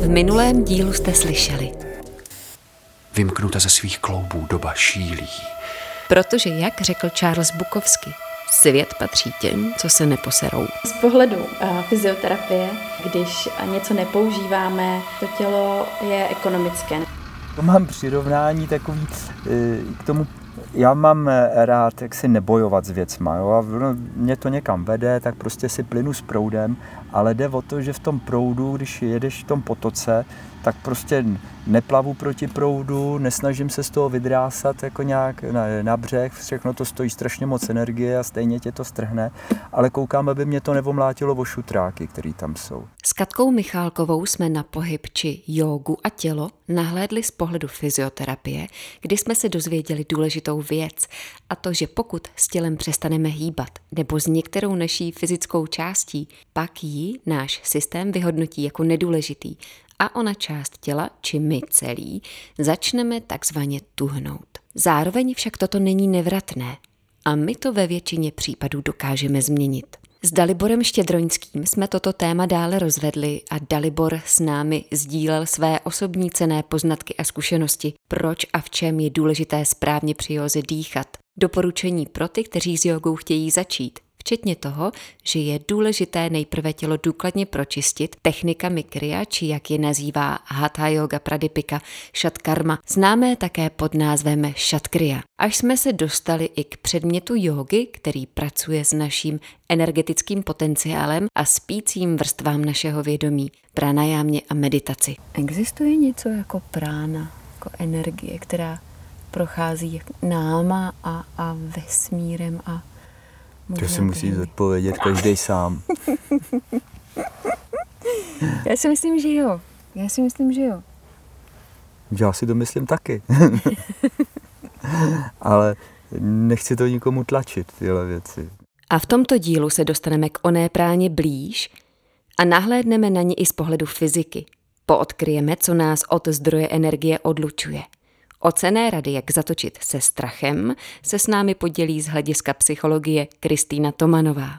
V minulém dílu jste slyšeli. Vymknuta ze svých kloubů doba šílí. Protože, jak řekl Charles Bukovsky, svět patří těm, co se neposerou. Z pohledu uh, fyzioterapie, když něco nepoužíváme, to tělo je ekonomické. Mám přirovnání takový k tomu já mám rád, jak si nebojovat s věcma. Jo? A mě to někam vede, tak prostě si plynu s proudem, ale jde o to, že v tom proudu, když jedeš v tom potoce, tak prostě neplavu proti proudu, nesnažím se z toho vydrásat jako nějak na, na břeh, všechno to stojí strašně moc energie a stejně tě to strhne, ale koukám, aby mě to nevomlátilo o šutráky, které tam jsou. S Katkou Michálkovou jsme na pohyb či jogu a tělo nahlédli z pohledu fyzioterapie, kdy jsme se dozvěděli důležitou věc a to, že pokud s tělem přestaneme hýbat nebo s některou naší fyzickou částí, pak ji náš systém vyhodnotí jako nedůležitý a ona část těla, či my celý, začneme takzvaně tuhnout. Zároveň však toto není nevratné a my to ve většině případů dokážeme změnit. S Daliborem Štědroňským jsme toto téma dále rozvedli a Dalibor s námi sdílel své osobní cené poznatky a zkušenosti, proč a v čem je důležité správně při józe dýchat. Doporučení pro ty, kteří s jogou chtějí začít, včetně toho, že je důležité nejprve tělo důkladně pročistit technikami kriya, či jak je nazývá Hatha Yoga Pradipika Shatkarma, známé také pod názvem Shatkriya. Až jsme se dostali i k předmětu jogy, který pracuje s naším energetickým potenciálem a spícím vrstvám našeho vědomí, pranajámě a meditaci. Existuje něco jako prána, jako energie, která prochází náma a, a vesmírem a to si musí zodpovědět každý sám. Já si myslím, že jo. Já si myslím, že jo. Já si to myslím taky. Ale nechci to nikomu tlačit, tyhle věci. A v tomto dílu se dostaneme k oné práně blíž a nahlédneme na ní i z pohledu fyziky. Poodkryjeme, co nás od zdroje energie odlučuje – O cené rady, jak zatočit se strachem, se s námi podělí z hlediska psychologie Kristýna Tomanová.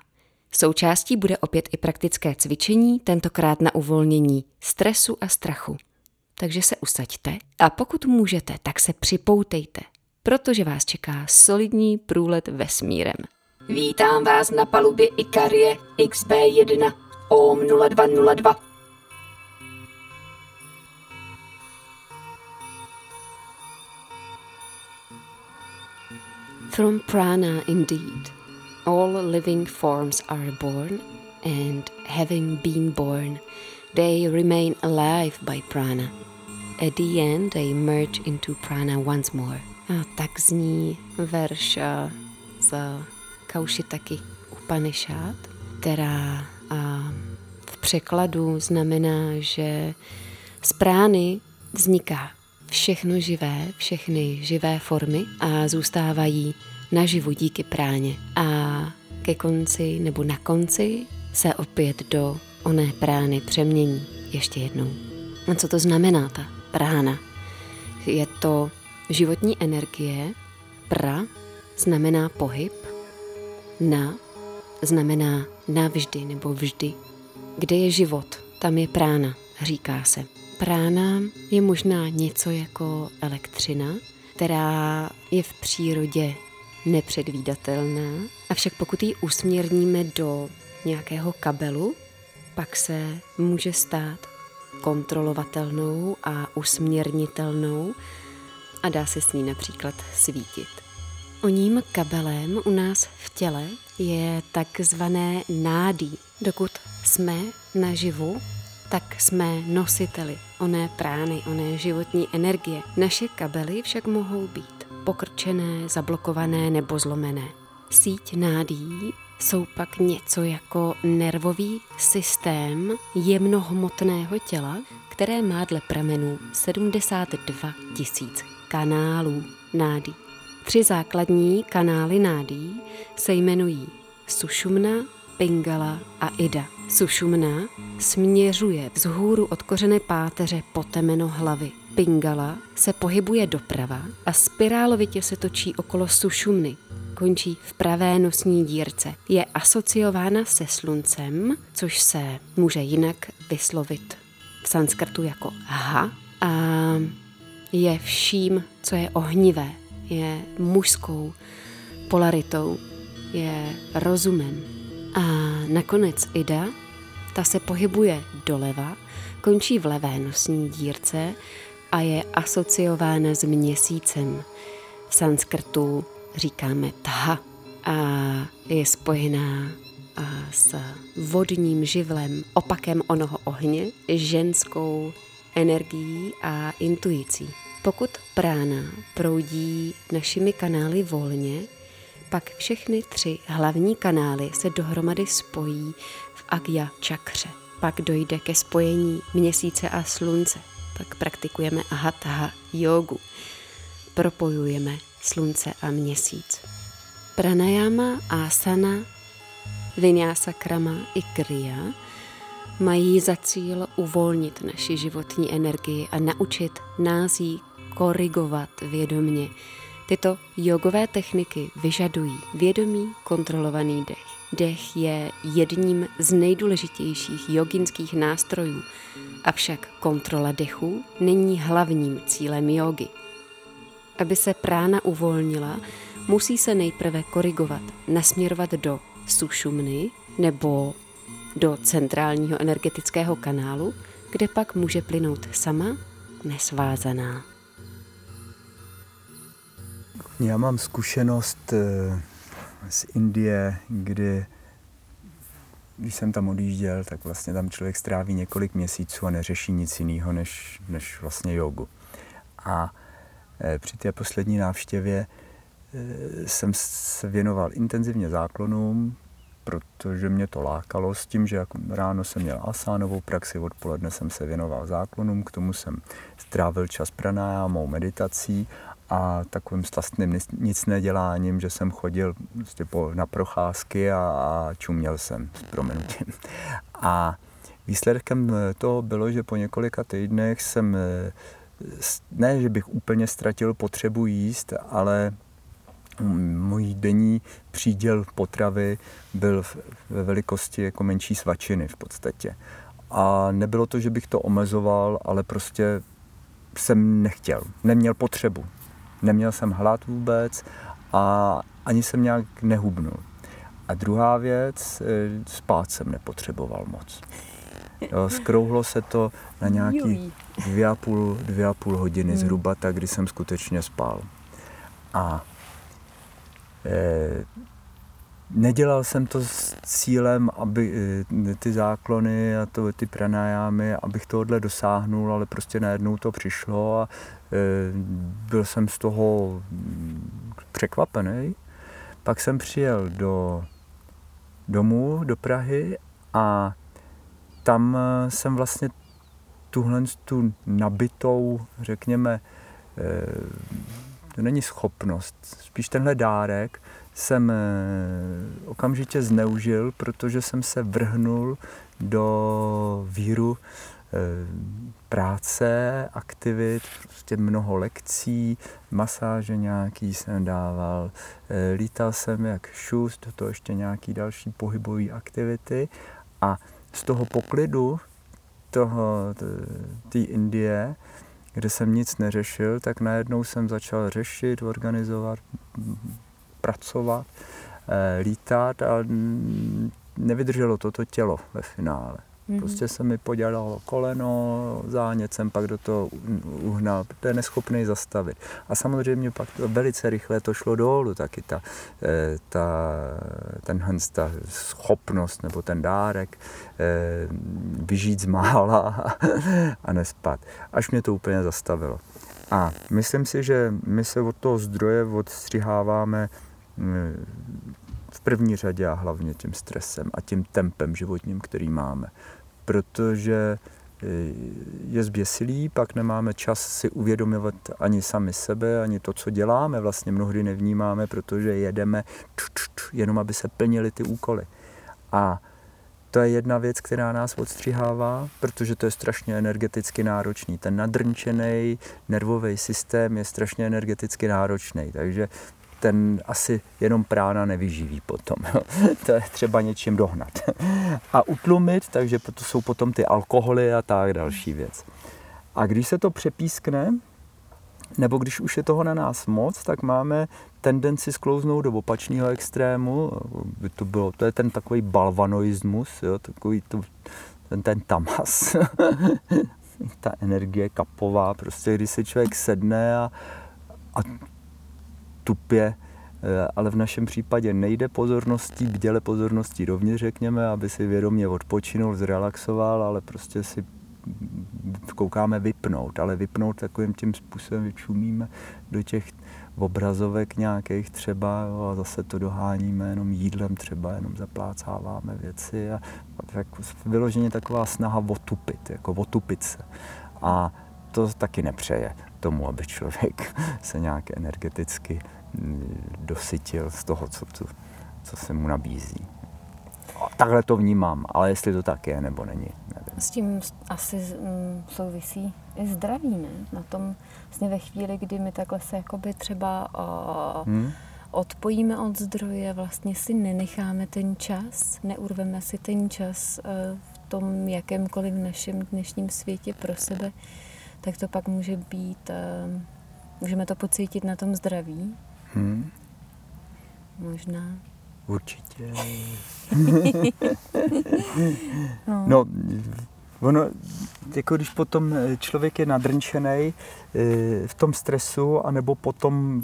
Součástí bude opět i praktické cvičení, tentokrát na uvolnění stresu a strachu. Takže se usaďte a pokud můžete, tak se připoutejte, protože vás čeká solidní průlet vesmírem. Vítám vás na palubě Ikarie XB1 OM 0202. From prana, indeed, all living forms are born, and having been born, they remain alive by prana. At the end, they merge into prana once more. A tak zní verš z Kaushitaki Upanishad, která a v překladu znamená, že z prány vzniká všechno živé, všechny živé formy a zůstávají naživu díky práně. A ke konci nebo na konci se opět do oné prány přemění ještě jednou. A co to znamená ta prána? Je to životní energie, pra znamená pohyb, na znamená navždy nebo vždy. Kde je život, tam je prána, říká se. Prána je možná něco jako elektřina, která je v přírodě nepředvídatelná, avšak pokud ji usměrníme do nějakého kabelu, pak se může stát kontrolovatelnou a usměrnitelnou a dá se s ní například svítit. ním kabelem u nás v těle je takzvané nádí. Dokud jsme naživu, tak jsme nositeli oné prány, oné životní energie. Naše kabely však mohou být pokrčené, zablokované nebo zlomené. Síť nádí jsou pak něco jako nervový systém jemnohmotného těla, které má dle pramenů 72 tisíc kanálů nádí. Tři základní kanály nádí se jmenují Sušumna, Pingala a Ida. Sušumna směřuje vzhůru od kořene páteře po temeno hlavy. Pingala se pohybuje doprava a spirálovitě se točí okolo sušumny. končí v pravé nosní dírce. Je asociována se sluncem, což se může jinak vyslovit v sanskrtu jako ha a je vším, co je ohnivé, je mužskou polaritou, je rozumem. A nakonec Ida, ta se pohybuje doleva, končí v levé nosní dírce a je asociována s měsícem. V sanskrtu říkáme tha a je spojená s vodním živlem, opakem onoho ohně, ženskou energií a intuicí. Pokud prána proudí našimi kanály volně, pak všechny tři hlavní kanály se dohromady spojí v Agya čakře. Pak dojde ke spojení měsíce a slunce. Pak praktikujeme ahataha jogu. Propojujeme slunce a měsíc. Pranayama, asana, vinyasa krama i kriya mají za cíl uvolnit naši životní energii a naučit nás ji korigovat vědomně. Tyto jogové techniky vyžadují vědomý kontrolovaný dech. Dech je jedním z nejdůležitějších joginských nástrojů, avšak kontrola dechu není hlavním cílem jogy. Aby se prána uvolnila, musí se nejprve korigovat, nasměrovat do sušumny nebo do centrálního energetického kanálu, kde pak může plynout sama nesvázaná. Já mám zkušenost eh, z Indie, kdy když jsem tam odjížděl, tak vlastně tam člověk stráví několik měsíců a neřeší nic jiného než, než vlastně jogu. A eh, při té poslední návštěvě eh, jsem se věnoval intenzivně záklonům, protože mě to lákalo s tím, že jako ráno jsem měl asánovou praxi, odpoledne jsem se věnoval záklonům, k tomu jsem strávil čas pranájámou, meditací a takovým slastným nic neděláním, že jsem chodil prostě na procházky a, a čuměl jsem s proměnutím. A výsledkem toho bylo, že po několika týdnech jsem ne, že bych úplně ztratil potřebu jíst, ale můj denní příděl potravy byl ve velikosti jako menší svačiny v podstatě. A nebylo to, že bych to omezoval, ale prostě jsem nechtěl, neměl potřebu. Neměl jsem hlad vůbec a ani jsem nějak nehubnul. A druhá věc, eh, spát jsem nepotřeboval moc. Jo, skrouhlo se to na nějaký dvě a půl, dvě a půl hodiny hmm. zhruba, tak kdy jsem skutečně spal. A Eh, nedělal jsem to s cílem, aby eh, ty záklony a to, ty pranajámy, abych tohle dosáhnul, ale prostě najednou to přišlo a byl jsem z toho překvapený. Pak jsem přijel do domů, do Prahy a tam jsem vlastně tuhle tu nabitou, řekněme, to není schopnost. Spíš tenhle dárek jsem eh, okamžitě zneužil, protože jsem se vrhnul do víru eh, práce, aktivit, prostě mnoho lekcí, masáže nějaký jsem dával, eh, lítal jsem jak šus, do toho ještě nějaký další pohybové aktivity a z toho poklidu toho, té Indie kde jsem nic neřešil, tak najednou jsem začal řešit, organizovat, pracovat, eh, lítat a nevydrželo toto tělo ve finále. Mm-hmm. Prostě se mi podělalo koleno, zánět jsem pak do toho uhnal, to je neschopný zastavit. A samozřejmě pak to velice rychle to šlo dolů, taky ta, eh, ta, ten, ta schopnost nebo ten dárek eh, vyžít z mála a nespat. Až mě to úplně zastavilo. A myslím si, že my se od toho zdroje odstřiháváme mm, v první řadě a hlavně tím stresem a tím tempem životním, který máme protože eh, je zběsilý, pak nemáme čas si uvědomovat ani sami sebe, ani to, co děláme, vlastně mnohdy nevnímáme, protože jedeme jenom, aby se plnily ty úkoly. A to je jedna věc, která nás odstřihává, protože to je strašně energeticky náročný. Ten nadrnčený nervový systém je strašně energeticky náročný, takže ten asi jenom prána nevyživí potom. to je třeba něčím dohnat. a utlumit, takže to jsou potom ty alkoholy a tak další věc. A když se to přepískne, nebo když už je toho na nás moc, tak máme tendenci sklouznout do opačného extrému. By to, bylo, to je ten takový balvanoismus, jo, takový to, ten, ten tamas. Ta energie kapová, prostě když se člověk sedne a, a tupě, eh, ale v našem případě nejde pozorností, bděle pozorností rovněž řekněme, aby si vědomě odpočinul, zrelaxoval, ale prostě si koukáme vypnout, ale vypnout takovým tím způsobem, vyčumíme do těch obrazovek nějakých třeba jo, a zase to doháníme jenom jídlem třeba, jenom zaplácáváme věci a, a tak vyloženě taková snaha otupit, jako otupit se. A to taky nepřeje tomu, aby člověk se nějak energeticky mm, dosytil z toho, co, tu, co se mu nabízí. Takhle to vnímám, ale jestli to tak je nebo není, nevím. S tím asi mm, souvisí i zdraví, ne? Na tom vlastně ve chvíli, kdy my takhle se jakoby třeba uh, hmm? odpojíme od zdroje, vlastně si nenecháme ten čas, neurveme si ten čas uh, v tom jakémkoliv našem dnešním světě pro sebe, tak to pak může být, uh, můžeme to pocítit na tom zdraví. Hmm. Možná. Určitě. no. no, ono, jako když potom člověk je nadrnčený eh, v tom stresu, anebo potom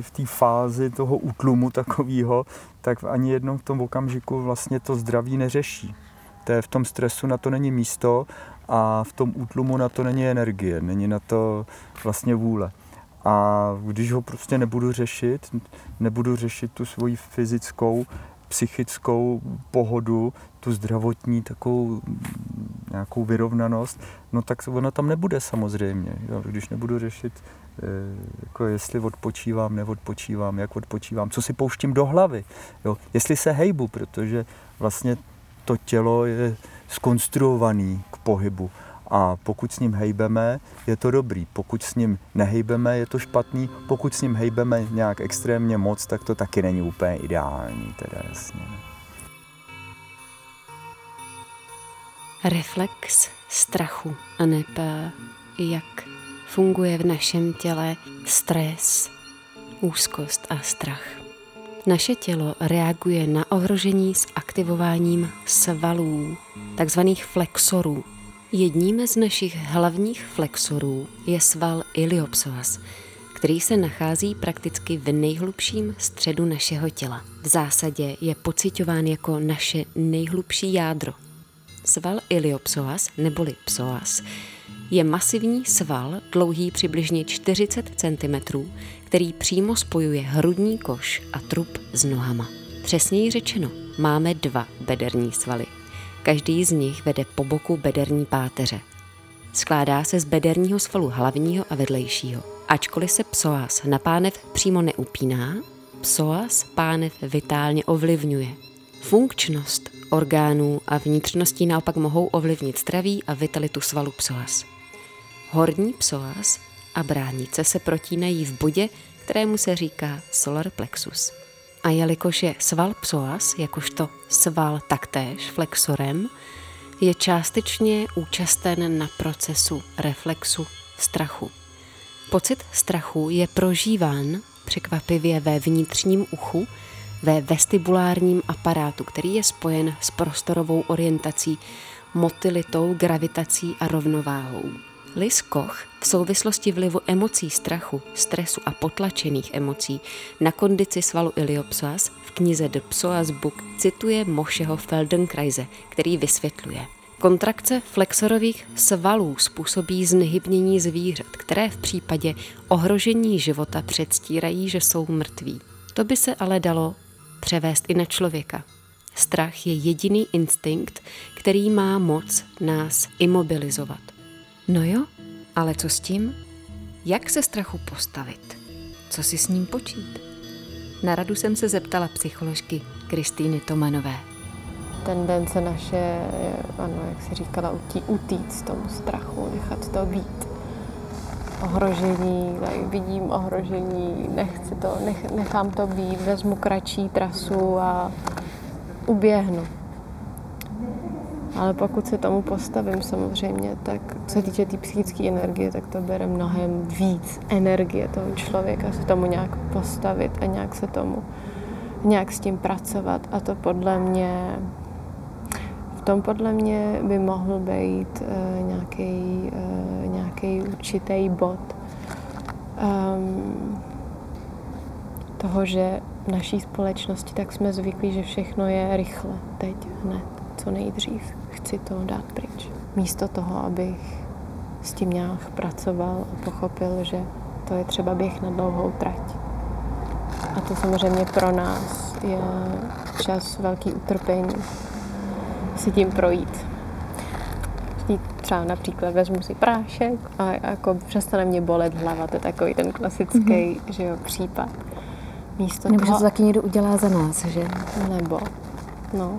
v té fázi toho útlumu takového, tak ani jednou v tom okamžiku vlastně to zdraví neřeší. To je v tom stresu na to není místo a v tom útlumu na to není energie, není na to vlastně vůle. A když ho prostě nebudu řešit, nebudu řešit tu svoji fyzickou, psychickou pohodu, tu zdravotní takovou nějakou vyrovnanost, no tak ona tam nebude samozřejmě. Jo? Když nebudu řešit, eh, jako jestli odpočívám, neodpočívám, jak odpočívám, co si pouštím do hlavy, jo? jestli se hejbu, protože vlastně to tělo je skonstruovaný k pohybu a pokud s ním hejbeme, je to dobrý. Pokud s ním nehejbeme, je to špatný. Pokud s ním hejbeme nějak extrémně moc, tak to taky není úplně ideální, teda jasně. Reflex strachu a neb jak funguje v našem těle stres, úzkost a strach. Naše tělo reaguje na ohrožení s aktivováním svalů, takzvaných flexorů, Jedním z našich hlavních flexorů je sval iliopsoas, který se nachází prakticky v nejhlubším středu našeho těla. V zásadě je pocitován jako naše nejhlubší jádro. Sval iliopsoas neboli psoas je masivní sval dlouhý přibližně 40 cm, který přímo spojuje hrudní koš a trup s nohama. Přesněji řečeno, máme dva bederní svaly, Každý z nich vede po boku bederní páteře. Skládá se z bederního svalu hlavního a vedlejšího. Ačkoliv se psoas na pánev přímo neupíná, psoas pánev vitálně ovlivňuje. Funkčnost orgánů a vnitřností naopak mohou ovlivnit zdraví a vitalitu svalu psoas. Horní psoas a bránice se protínají v bodě, kterému se říká solar plexus. A jelikož je sval psoas, jakožto sval taktéž flexorem, je částečně účasten na procesu reflexu strachu. Pocit strachu je prožíván překvapivě ve vnitřním uchu, ve vestibulárním aparátu, který je spojen s prostorovou orientací, motilitou, gravitací a rovnováhou. Lis Koch v souvislosti vlivu emocí strachu, stresu a potlačených emocí na kondici svalu iliopsoas v knize The Psoas Book cituje Mošeho Feldenkreise, který vysvětluje. Kontrakce flexorových svalů způsobí znehybnění zvířat, které v případě ohrožení života předstírají, že jsou mrtví. To by se ale dalo převést i na člověka. Strach je jediný instinkt, který má moc nás imobilizovat. No jo, ale co s tím? Jak se strachu postavit? Co si s ním počít? Na radu jsem se zeptala psycholožky Kristýny Tomanové. Tendence naše je, ano, jak si říkala, utí, utíct tomu strachu, nechat to být. ohrožení, tady vidím ohrožení, nechci to, nech, nechám to být, vezmu kratší trasu a uběhnu. Ale pokud se tomu postavím samozřejmě, tak co se týče té tý psychické energie, tak to bere mnohem víc energie toho člověka se tomu nějak postavit a nějak se tomu, nějak s tím pracovat. A to podle mě, v tom podle mě by mohl být uh, nějaký, uh, nějaký určitý bod um, toho, že v naší společnosti tak jsme zvyklí, že všechno je rychle, teď, hned, co nejdřív chci to dát pryč. Místo toho, abych s tím nějak pracoval a pochopil, že to je třeba běh na dlouhou trať. A to samozřejmě pro nás je čas velký utrpení si tím projít. Třeba například vezmu si prášek a jako přestane mě bolet hlava, to je takový ten klasický mm-hmm. že jo, případ. Místo Nebo toho, že to taky někdo udělá za nás, že? Nebo, no,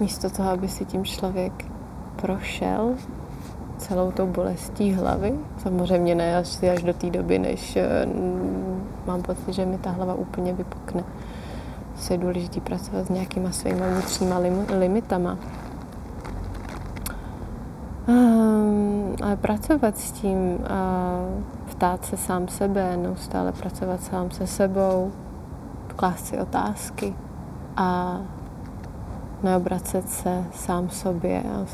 místo toho, aby si tím člověk prošel celou tou bolestí hlavy. Samozřejmě ne až, až do té doby, než mm, mám pocit, že mi ta hlava úplně vypukne. Se je důležité pracovat s nějakýma svýma vnitřníma lim, limitama. Um, ale pracovat s tím a ptát se sám sebe, neustále pracovat sám se sebou, klást si otázky a neobracet se sám sobě a,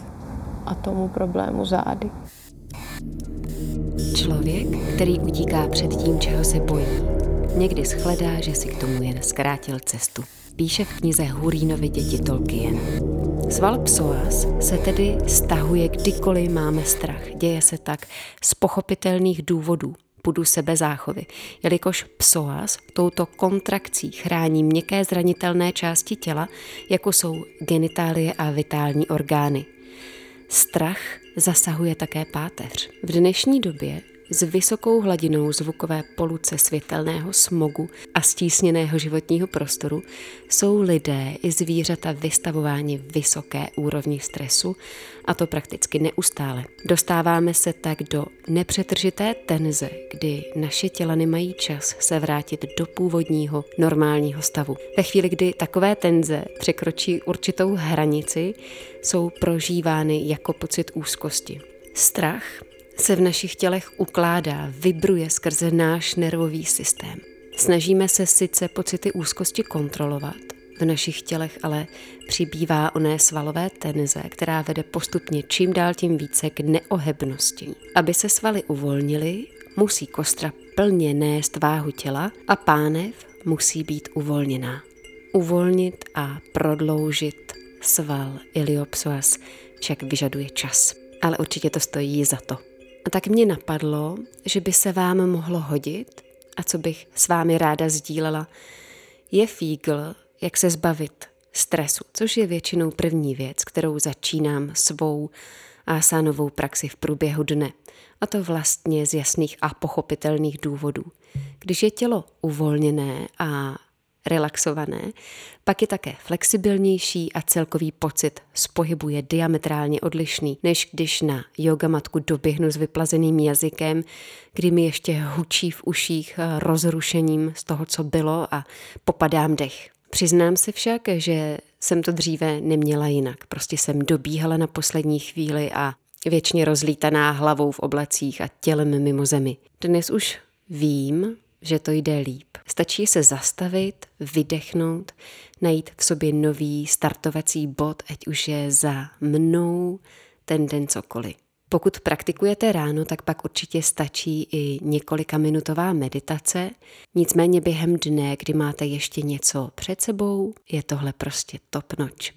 a tomu problému zády. Člověk, který utíká před tím, čeho se bojí, někdy shledá, že si k tomu jen zkrátil cestu. Píše v knize Hurínovi děti Tolkien. Sval psoas se tedy stahuje kdykoliv máme strach. Děje se tak z pochopitelných důvodů, pudu sebezáchovy, jelikož psoas touto kontrakcí chrání měkké zranitelné části těla, jako jsou genitálie a vitální orgány. Strach zasahuje také páteř. V dnešní době s vysokou hladinou zvukové poluce světelného smogu a stísněného životního prostoru jsou lidé i zvířata vystavováni vysoké úrovni stresu a to prakticky neustále. Dostáváme se tak do nepřetržité tenze, kdy naše těla nemají čas se vrátit do původního normálního stavu. Ve chvíli, kdy takové tenze překročí určitou hranici, jsou prožívány jako pocit úzkosti. Strach se v našich tělech ukládá, vibruje skrze náš nervový systém. Snažíme se sice pocity úzkosti kontrolovat, v našich tělech ale přibývá oné svalové tenze, která vede postupně čím dál tím více k neohebnosti. Aby se svaly uvolnily, musí kostra plně nést váhu těla a pánev musí být uvolněná. Uvolnit a prodloužit sval iliopsoas však vyžaduje čas. Ale určitě to stojí za to. A tak mě napadlo, že by se vám mohlo hodit, a co bych s vámi ráda sdílela, je fígl, jak se zbavit stresu, což je většinou první věc, kterou začínám svou asánovou praxi v průběhu dne. A to vlastně z jasných a pochopitelných důvodů. Když je tělo uvolněné a relaxované, pak je také flexibilnější a celkový pocit z pohybu je diametrálně odlišný, než když na yogamatku doběhnu s vyplazeným jazykem, kdy mi ještě hučí v uších rozrušením z toho, co bylo a popadám dech. Přiznám se však, že jsem to dříve neměla jinak. Prostě jsem dobíhala na poslední chvíli a věčně rozlítaná hlavou v oblacích a tělem mimo zemi. Dnes už vím, že to jde líp. Stačí se zastavit, vydechnout, najít v sobě nový startovací bod, ať už je za mnou ten den cokoliv. Pokud praktikujete ráno, tak pak určitě stačí i několika minutová meditace. Nicméně během dne, kdy máte ještě něco před sebou, je tohle prostě top noč.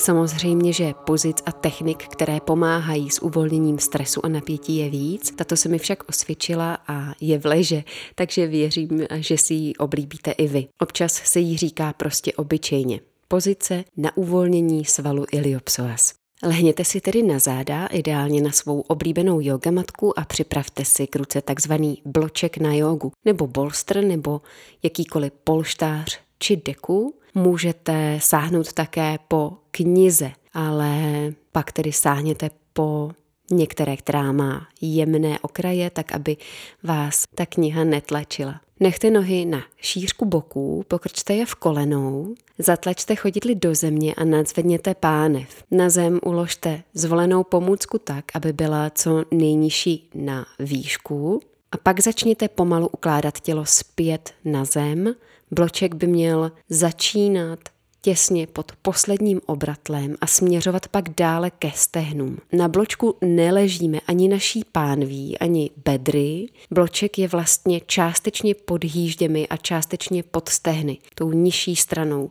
Samozřejmě, že pozic a technik, které pomáhají s uvolněním stresu a napětí je víc. Tato se mi však osvědčila a je v leže, takže věřím, že si ji oblíbíte i vy. Občas se jí říká prostě obyčejně. Pozice na uvolnění svalu iliopsoas. Lehněte si tedy na záda, ideálně na svou oblíbenou yogamatku a připravte si k ruce takzvaný bloček na jogu, nebo bolster, nebo jakýkoliv polštář či deku, Můžete sáhnout také po knize, ale pak tedy sáhněte po některé, která má jemné okraje, tak aby vás ta kniha netlačila. Nechte nohy na šířku boků, pokrčte je v kolenou, zatlačte chodidly do země a nadzvedněte pánev. Na zem uložte zvolenou pomůcku tak, aby byla co nejnižší na výšku a pak začněte pomalu ukládat tělo zpět na zem. Bloček by měl začínat těsně pod posledním obratlem a směřovat pak dále ke stehnům. Na bločku neležíme ani naší pánví, ani bedry. Bloček je vlastně částečně pod hýžděmi a částečně pod stehny, tou nižší stranou.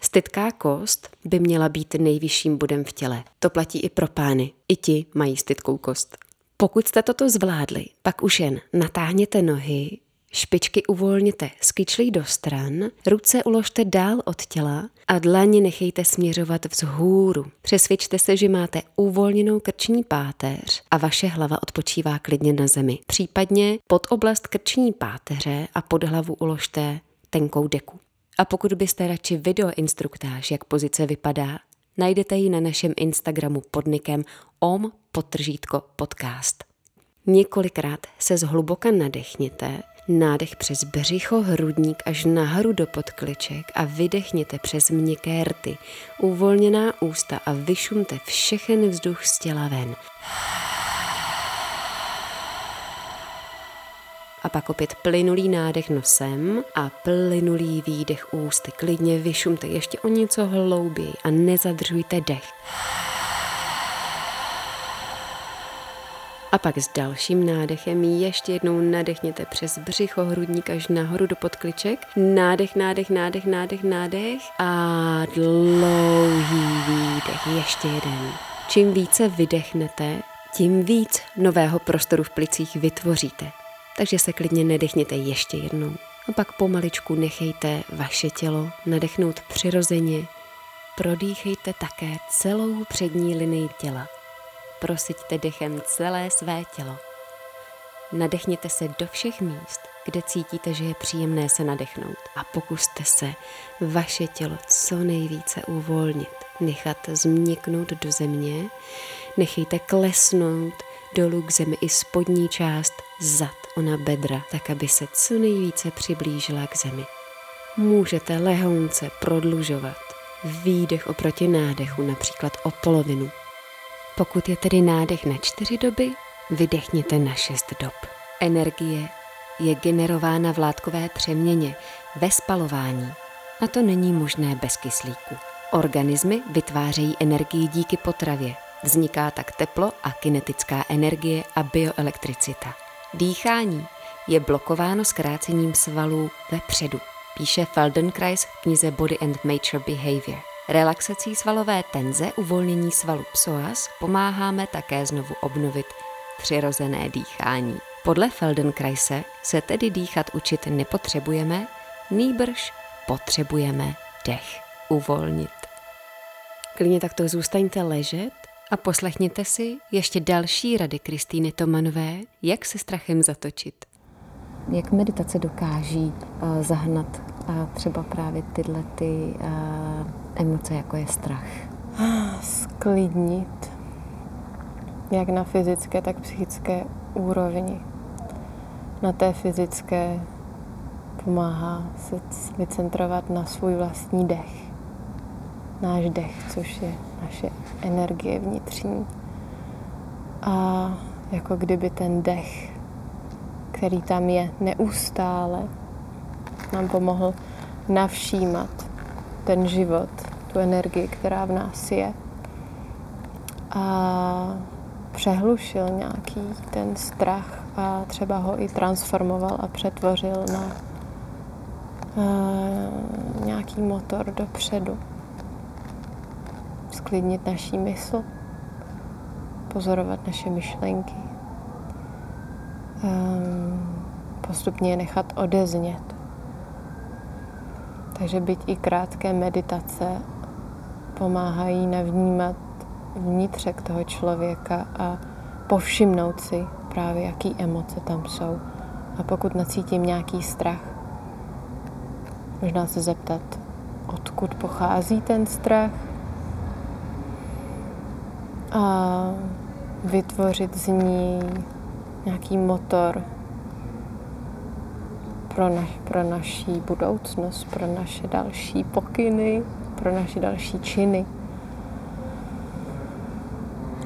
Stytká kost by měla být nejvyšším bodem v těle. To platí i pro pány. I ti mají stytkou kost. Pokud jste toto zvládli, pak už jen natáhněte nohy, špičky uvolněte skyčlí do stran, ruce uložte dál od těla a dlaně nechejte směřovat vzhůru. Přesvědčte se, že máte uvolněnou krční páteř a vaše hlava odpočívá klidně na zemi. Případně pod oblast krční páteře a pod hlavu uložte tenkou deku. A pokud byste radši videoinstruktáž, jak pozice vypadá, najdete ji na našem Instagramu pod nikem om potržítko podcast. Několikrát se zhluboka nadechněte, nádech přes břicho, hrudník až nahoru do podkliček a vydechněte přes měkké rty, uvolněná ústa a vyšumte všechen vzduch z těla ven. A pak opět plynulý nádech nosem a plynulý výdech ústy. Klidně vyšumte ještě o něco hlouběji a nezadržujte dech. A pak s dalším nádechem ještě jednou nadechněte přes břicho, hrudník až nahoru do podkliček. Nádech, nádech, nádech, nádech, nádech a dlouhý výdech. Ještě jeden. Čím více vydechnete, tím víc nového prostoru v plicích vytvoříte. Takže se klidně nedechněte ještě jednou. A pak pomaličku nechejte vaše tělo nadechnout přirozeně. Prodýchejte také celou přední linii těla Prosiďte dechem celé své tělo. Nadechněte se do všech míst, kde cítíte, že je příjemné se nadechnout a pokuste se vaše tělo co nejvíce uvolnit, nechat změknout do země, nechejte klesnout dolů k zemi i spodní část zad, ona bedra, tak aby se co nejvíce přiblížila k zemi. Můžete lehounce prodlužovat výdech oproti nádechu, například o polovinu, pokud je tedy nádech na čtyři doby, vydechněte na šest dob. Energie je generována v látkové přeměně, ve spalování. A to není možné bez kyslíku. Organismy vytvářejí energii díky potravě. Vzniká tak teplo a kinetická energie a bioelektricita. Dýchání je blokováno zkrácením svalů vepředu, píše Feldenkrais v knize Body and Mature Behavior. Relaxací svalové tenze, uvolnění svalu psoas pomáháme také znovu obnovit přirozené dýchání. Podle Feldenkraise se tedy dýchat učit nepotřebujeme, nýbrž potřebujeme dech uvolnit. Klidně takto zůstaňte ležet a poslechněte si ještě další rady Kristýny Tomanové, jak se strachem zatočit. Jak meditace dokáží uh, zahnat uh, třeba právě tyhle ty uh, emoce, jako je strach? Sklidnit. Jak na fyzické, tak psychické úrovni. Na té fyzické pomáhá se vycentrovat na svůj vlastní dech. Náš dech, což je naše energie vnitřní. A jako kdyby ten dech, který tam je neustále, nám pomohl navšímat ten život, tu energii, která v nás je. A přehlušil nějaký ten strach a třeba ho i transformoval a přetvořil na uh, nějaký motor dopředu. Sklidnit naší mysl, pozorovat naše myšlenky, um, postupně je nechat odeznět. Takže byť i krátké meditace pomáhají navnímat vnitřek toho člověka a povšimnout si právě, jaký emoce tam jsou. A pokud nacítím nějaký strach, možná se zeptat, odkud pochází ten strach a vytvořit z ní nějaký motor pro, na, pro naší budoucnost, pro naše další pokyny, pro naše další činy.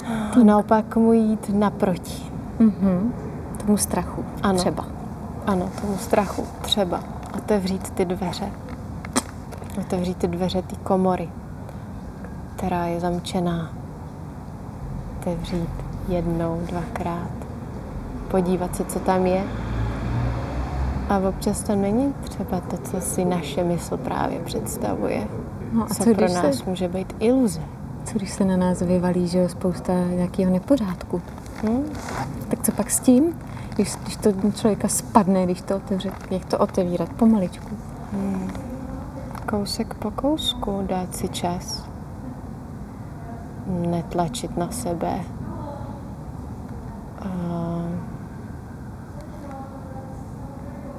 A naopak mu jít naproti. Mm-hmm. Tomu strachu Ano. třeba. Ano, tomu strachu třeba otevřít ty dveře. Otevřít ty dveře té komory, která je zamčená. Otevřít jednou, dvakrát. Podívat se, co tam je. A občas to není třeba to, co si naše mysl právě představuje. No a co, co pro když, nás se, může být iluze. co když se na nás vyvalí, že jo, spousta nějakého nepořádku? Hm? Tak co pak s tím? Když, když to člověka spadne, když to otevře, jak to otevírat pomaličku? Kousek po kousku dát si čas. Netlačit na sebe. A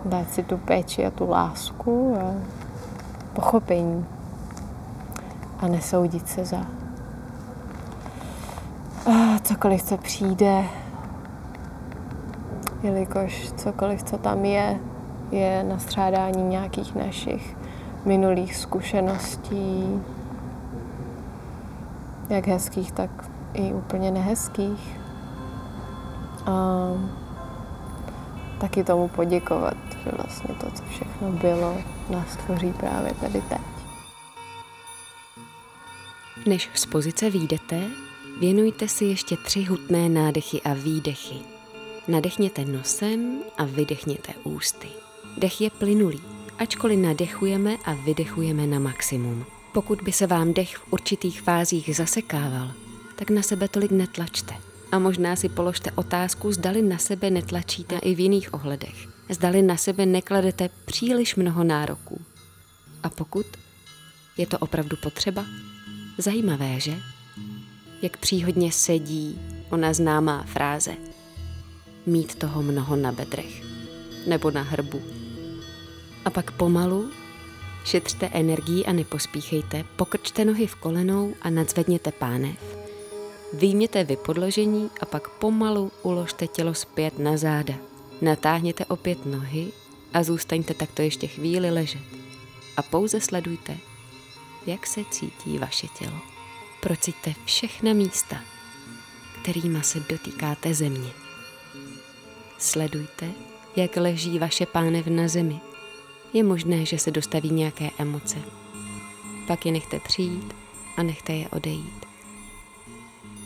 dát si tu péči a tu lásku a pochopení. A nesoudit se za cokoliv, co přijde, jelikož cokoliv, co tam je, je nastřádání nějakých našich minulých zkušeností, jak hezkých, tak i úplně nehezkých. A taky tomu poděkovat, že vlastně to, co všechno bylo, nás tvoří právě tady teď. Než z pozice výjdete, věnujte si ještě tři hutné nádechy a výdechy. Nadechněte nosem a vydechněte ústy. Dech je plynulý, ačkoliv nadechujeme a vydechujeme na maximum. Pokud by se vám dech v určitých fázích zasekával, tak na sebe tolik netlačte. A možná si položte otázku, zdali na sebe netlačíte i v jiných ohledech. Zdali na sebe nekladete příliš mnoho nároků. A pokud je to opravdu potřeba? Zajímavé, že? Jak příhodně sedí ona známá fráze. Mít toho mnoho na bedrech. Nebo na hrbu. A pak pomalu šetřte energii a nepospíchejte, pokrčte nohy v kolenou a nadzvedněte pánev. Výjměte vypodložení a pak pomalu uložte tělo zpět na záda. Natáhněte opět nohy a zůstaňte takto ještě chvíli ležet. A pouze sledujte, jak se cítí vaše tělo. Prociťte všechna místa, kterýma se dotýkáte země. Sledujte, jak leží vaše pánev na zemi. Je možné, že se dostaví nějaké emoce. Pak je nechte přijít a nechte je odejít.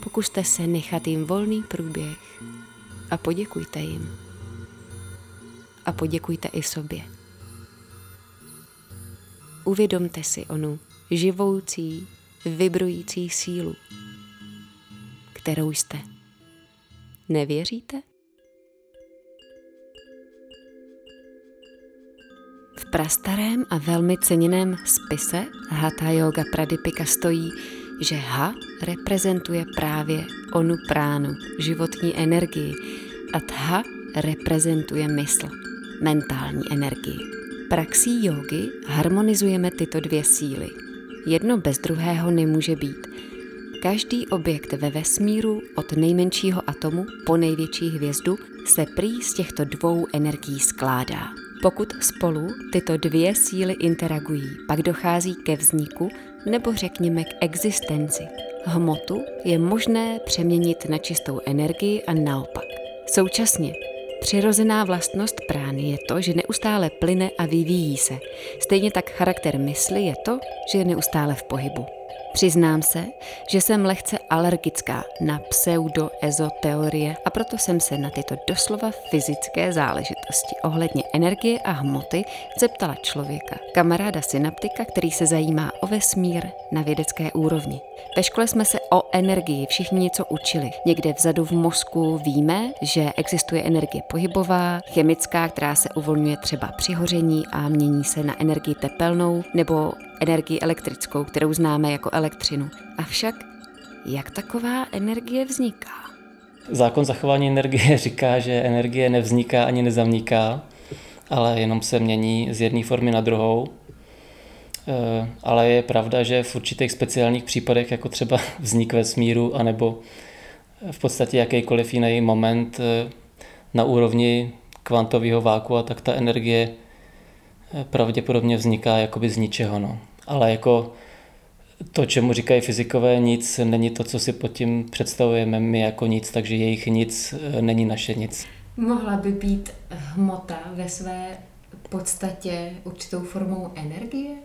Pokuste se nechat jim volný průběh a poděkujte jim. A poděkujte i sobě. Uvědomte si onu živoucí, vibrující sílu, kterou jste. Nevěříte? V prastarém a velmi ceněném spise Hatha Yoga Pradipika stojí, že Ha reprezentuje právě onu pránu, životní energii, a Tha reprezentuje mysl, mentální energii. Praxí jógy harmonizujeme tyto dvě síly. Jedno bez druhého nemůže být. Každý objekt ve vesmíru, od nejmenšího atomu po největší hvězdu, se prý z těchto dvou energií skládá. Pokud spolu tyto dvě síly interagují, pak dochází ke vzniku nebo řekněme k existenci. Hmotu je možné přeměnit na čistou energii a naopak. Současně Přirozená vlastnost prány je to, že neustále plyne a vyvíjí se. Stejně tak charakter mysli je to, že je neustále v pohybu. Přiznám se, že jsem lehce alergická na pseudo-ezoteorie a proto jsem se na tyto doslova fyzické záležitosti ohledně energie a hmoty zeptala člověka, kamaráda synaptika, který se zajímá o vesmír na vědecké úrovni. Ve škole jsme se o energii všichni něco učili. Někde vzadu v mozku víme, že existuje energie pohybová, chemická, která se uvolňuje třeba při hoření a mění se na energii tepelnou, nebo energii elektrickou, kterou známe jako elektřinu. Avšak, jak taková energie vzniká? Zákon zachování energie říká, že energie nevzniká ani nezavniká, ale jenom se mění z jedné formy na druhou. ale je pravda, že v určitých speciálních případech, jako třeba vznik vesmíru, anebo v podstatě jakýkoliv jiný moment eh, na úrovni kvantového váku, tak ta energie eh, pravděpodobně vzniká jakoby z ničeho. No. Ale jako to, čemu říkají fyzikové, nic není to, co si pod tím představujeme my jako nic, takže jejich nic není naše nic. Mohla by být hmota ve své podstatě určitou formou energie?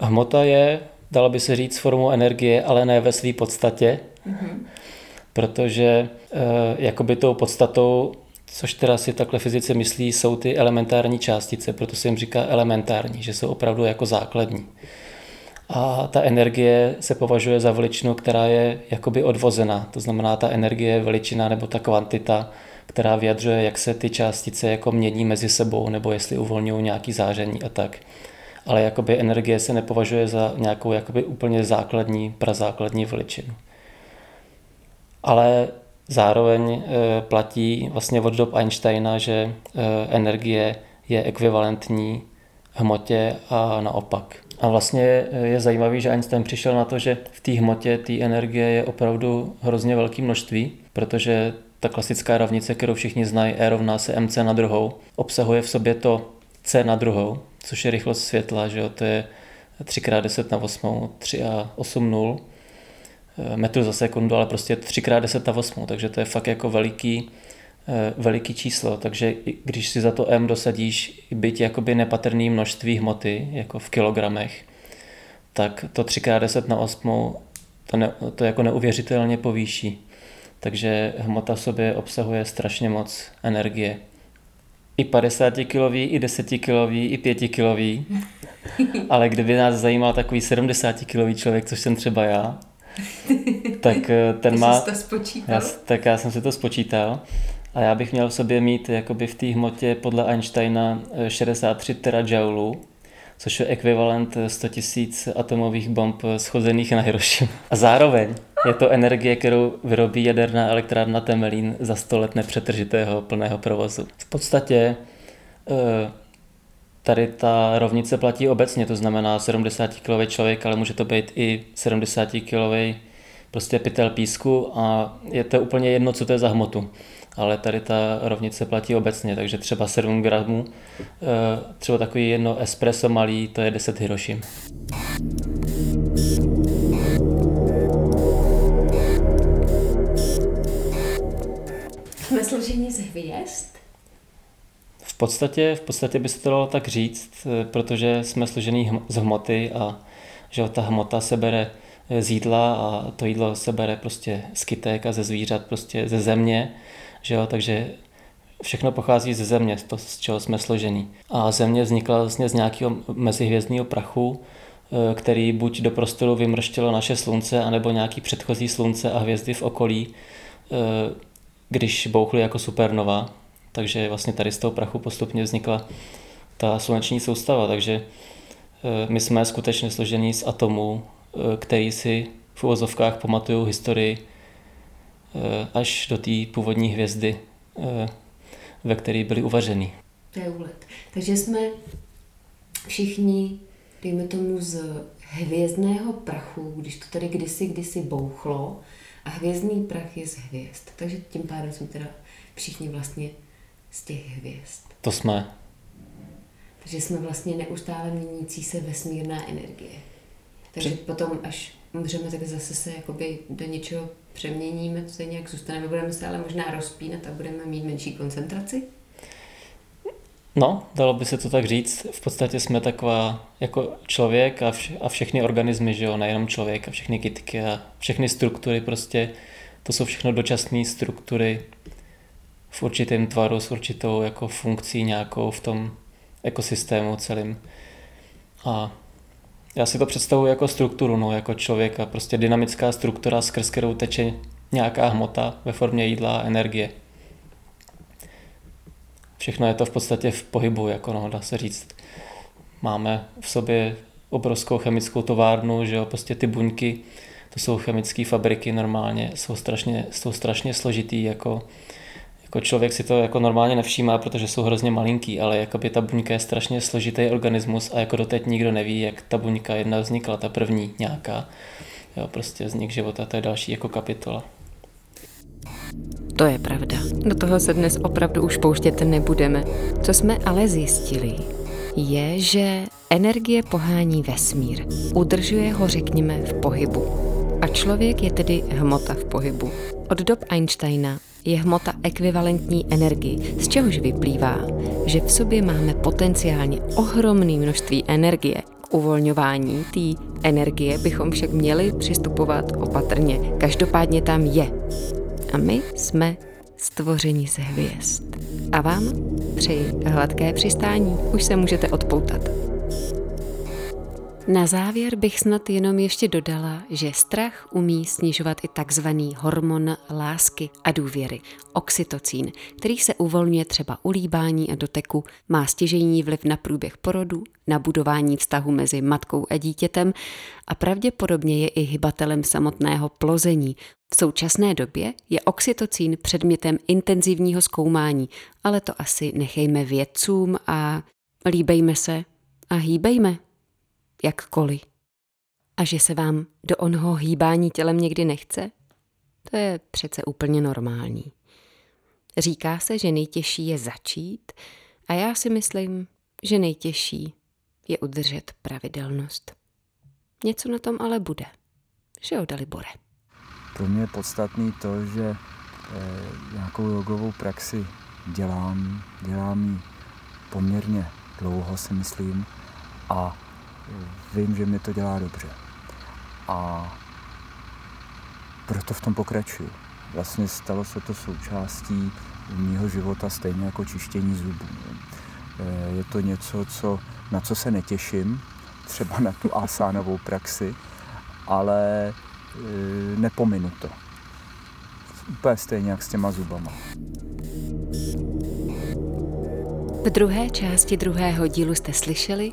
Hmota je, dalo by se říct, formou energie, ale ne ve své podstatě, mm-hmm. protože e, jakoby tou podstatou, což teda si takhle fyzici myslí, jsou ty elementární částice, proto se jim říká elementární, že jsou opravdu jako základní. A ta energie se považuje za veličinu, která je jakoby odvozená. To znamená, ta energie je veličina nebo ta kvantita, která vyjadřuje, jak se ty částice jako mění mezi sebou, nebo jestli uvolňují nějaký záření a tak. Ale jakoby energie se nepovažuje za nějakou jakoby úplně základní, prazákladní veličinu. Ale zároveň e, platí vlastně od dob Einsteina, že e, energie je ekvivalentní hmotě a naopak. A vlastně je zajímavý, že Einstein přišel na to, že v té hmotě té energie je opravdu hrozně velké množství, protože ta klasická rovnice, kterou všichni znají, E rovná se mc na druhou, obsahuje v sobě to c na druhou, což je rychlost světla, že jo? to je 3x10 na 8, 3 a 8 0 metrů za sekundu, ale prostě 3x10 na 8, takže to je fakt jako veliký, eh, veliký číslo, takže když si za to M dosadíš byť jakoby nepatrný množství hmoty, jako v kilogramech, tak to 3x10 na 8 to, ne, to jako neuvěřitelně povýší. Takže hmota v sobě obsahuje strašně moc energie. I 50 kilový, i 10 kilový, i 5 kilový. Ale kdyby nás zajímal takový 70 kilový člověk, což jsem třeba já, tak eh, ten má... to spočítal? Já, tak já jsem si to spočítal. A já bych měl v sobě mít jakoby v té hmotě podle Einsteina 63 eh, terajoulů, což je ekvivalent 100 000 atomových bomb schozených na Hiroshima. A zároveň je to energie, kterou vyrobí jaderná elektrárna Temelín za 100 let nepřetržitého plného provozu. V podstatě eh, tady ta rovnice platí obecně, to znamená 70 kg člověk, ale může to být i 70 kg prostě pytel písku a je to úplně jedno, co to je za hmotu ale tady ta rovnice platí obecně, takže třeba 7 gramů, eh, třeba takový jedno espresso malý, to je 10 Hirošim. Jsme složení z hvězd? V podstatě, v podstatě by se to dalo tak říct, eh, protože jsme složený z hmoty a že ta hmota se bere z jídla a to jídlo se bere prostě z kytek a ze zvířat, prostě ze země že jo, takže všechno pochází ze země, to, z čeho jsme složení. A země vznikla vlastně z nějakého mezihvězdného prachu, e, který buď do prostoru vymrštilo naše slunce, anebo nějaký předchozí slunce a hvězdy v okolí, když bouchly jako supernova. Takže vlastně tady z toho prachu postupně vznikla ta sluneční soustava. Takže e, my jsme skutečně složení z atomů, který si v uvozovkách pamatují historii Eh, až do té původní hvězdy, eh, ve které byly uvařeny. To je úlet. Takže jsme všichni, dejme tomu, z hvězdného prachu, když to tady kdysi, kdysi bouchlo, a hvězdný prach je z hvězd. Takže tím pádem jsme teda všichni vlastně z těch hvězd. To jsme. Takže jsme vlastně neustále měnící se vesmírná energie. Takže Při... potom, až umřeme, tak zase se jakoby do něčeho přeměníme, to se nějak zůstaneme, budeme se ale možná rozpínat a budeme mít menší koncentraci? No, dalo by se to tak říct. V podstatě jsme taková jako člověk a, vš- a všechny organismy, že jo, nejenom člověk a všechny kytky a všechny struktury prostě, to jsou všechno dočasné struktury v určitém tvaru s určitou jako funkcí nějakou v tom ekosystému celým. A já si to představuji jako strukturu, no, jako člověka, prostě dynamická struktura, skrz kterou teče nějaká hmota ve formě jídla a energie. Všechno je to v podstatě v pohybu, jako no, dá se říct. Máme v sobě obrovskou chemickou továrnu, že jo, prostě ty buňky, to jsou chemické fabriky normálně, jsou strašně, jsou strašně složitý, jako, jako člověk si to jako normálně nevšímá, protože jsou hrozně malinký, ale jakoby ta buňka je strašně složitý organismus a jako doteď nikdo neví, jak ta buňka jedna vznikla, ta první nějaká. Jo, prostě vznik života, to je další jako kapitola. To je pravda. Do toho se dnes opravdu už pouštět nebudeme. Co jsme ale zjistili, je, že energie pohání vesmír. Udržuje ho, řekněme, v pohybu. A člověk je tedy hmota v pohybu. Od dob Einsteina je hmota ekvivalentní energii, z čehož vyplývá, že v sobě máme potenciálně ohromné množství energie. K uvolňování té energie bychom však měli přistupovat opatrně. Každopádně tam je. A my jsme stvoření z hvězd. A vám přeji hladké přistání. Už se můžete odpoutat. Na závěr bych snad jenom ještě dodala, že strach umí snižovat i takzvaný hormon lásky a důvěry, oxytocín, který se uvolňuje třeba u líbání a doteku, má stěžení vliv na průběh porodu, na budování vztahu mezi matkou a dítětem a pravděpodobně je i hybatelem samotného plození. V současné době je oxytocín předmětem intenzivního zkoumání, ale to asi nechejme vědcům a líbejme se a hýbejme jakkoliv. A že se vám do onho hýbání tělem někdy nechce? To je přece úplně normální. Říká se, že nejtěžší je začít a já si myslím, že nejtěžší je udržet pravidelnost. Něco na tom ale bude. Že jo, Dalibore? Pro mě je podstatný to, že e, nějakou jogovou praxi dělám, dělám ji poměrně dlouho, si myslím, a vím, že mi to dělá dobře. A proto v tom pokračuju. Vlastně stalo se to součástí mého života stejně jako čištění zubů. Eh, je to něco, co, na co se netěším, třeba na tu asánovou praxi, ale eh, nepominu to. Úplně stejně jak s těma zubama. V druhé části druhého dílu jste slyšeli,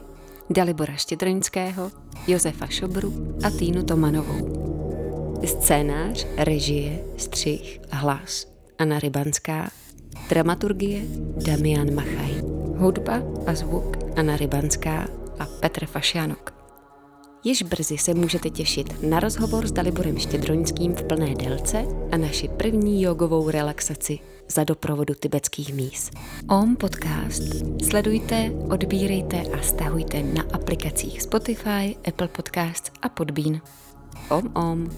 Dalibora Štědroňského, Josefa Šobru a Týnu Tomanovou. Scénář, režie, střih hlas Anna Rybanská, dramaturgie Damian Machaj, hudba a zvuk Anna Rybanská a Petr Fašianok. Již brzy se můžete těšit na rozhovor s Daliborem Štědroňským v plné délce a naši první jogovou relaxaci za doprovodu tibetských míst. OM podcast sledujte, odbírejte a stahujte na aplikacích Spotify, Apple Podcasts a Podbean. OM OM.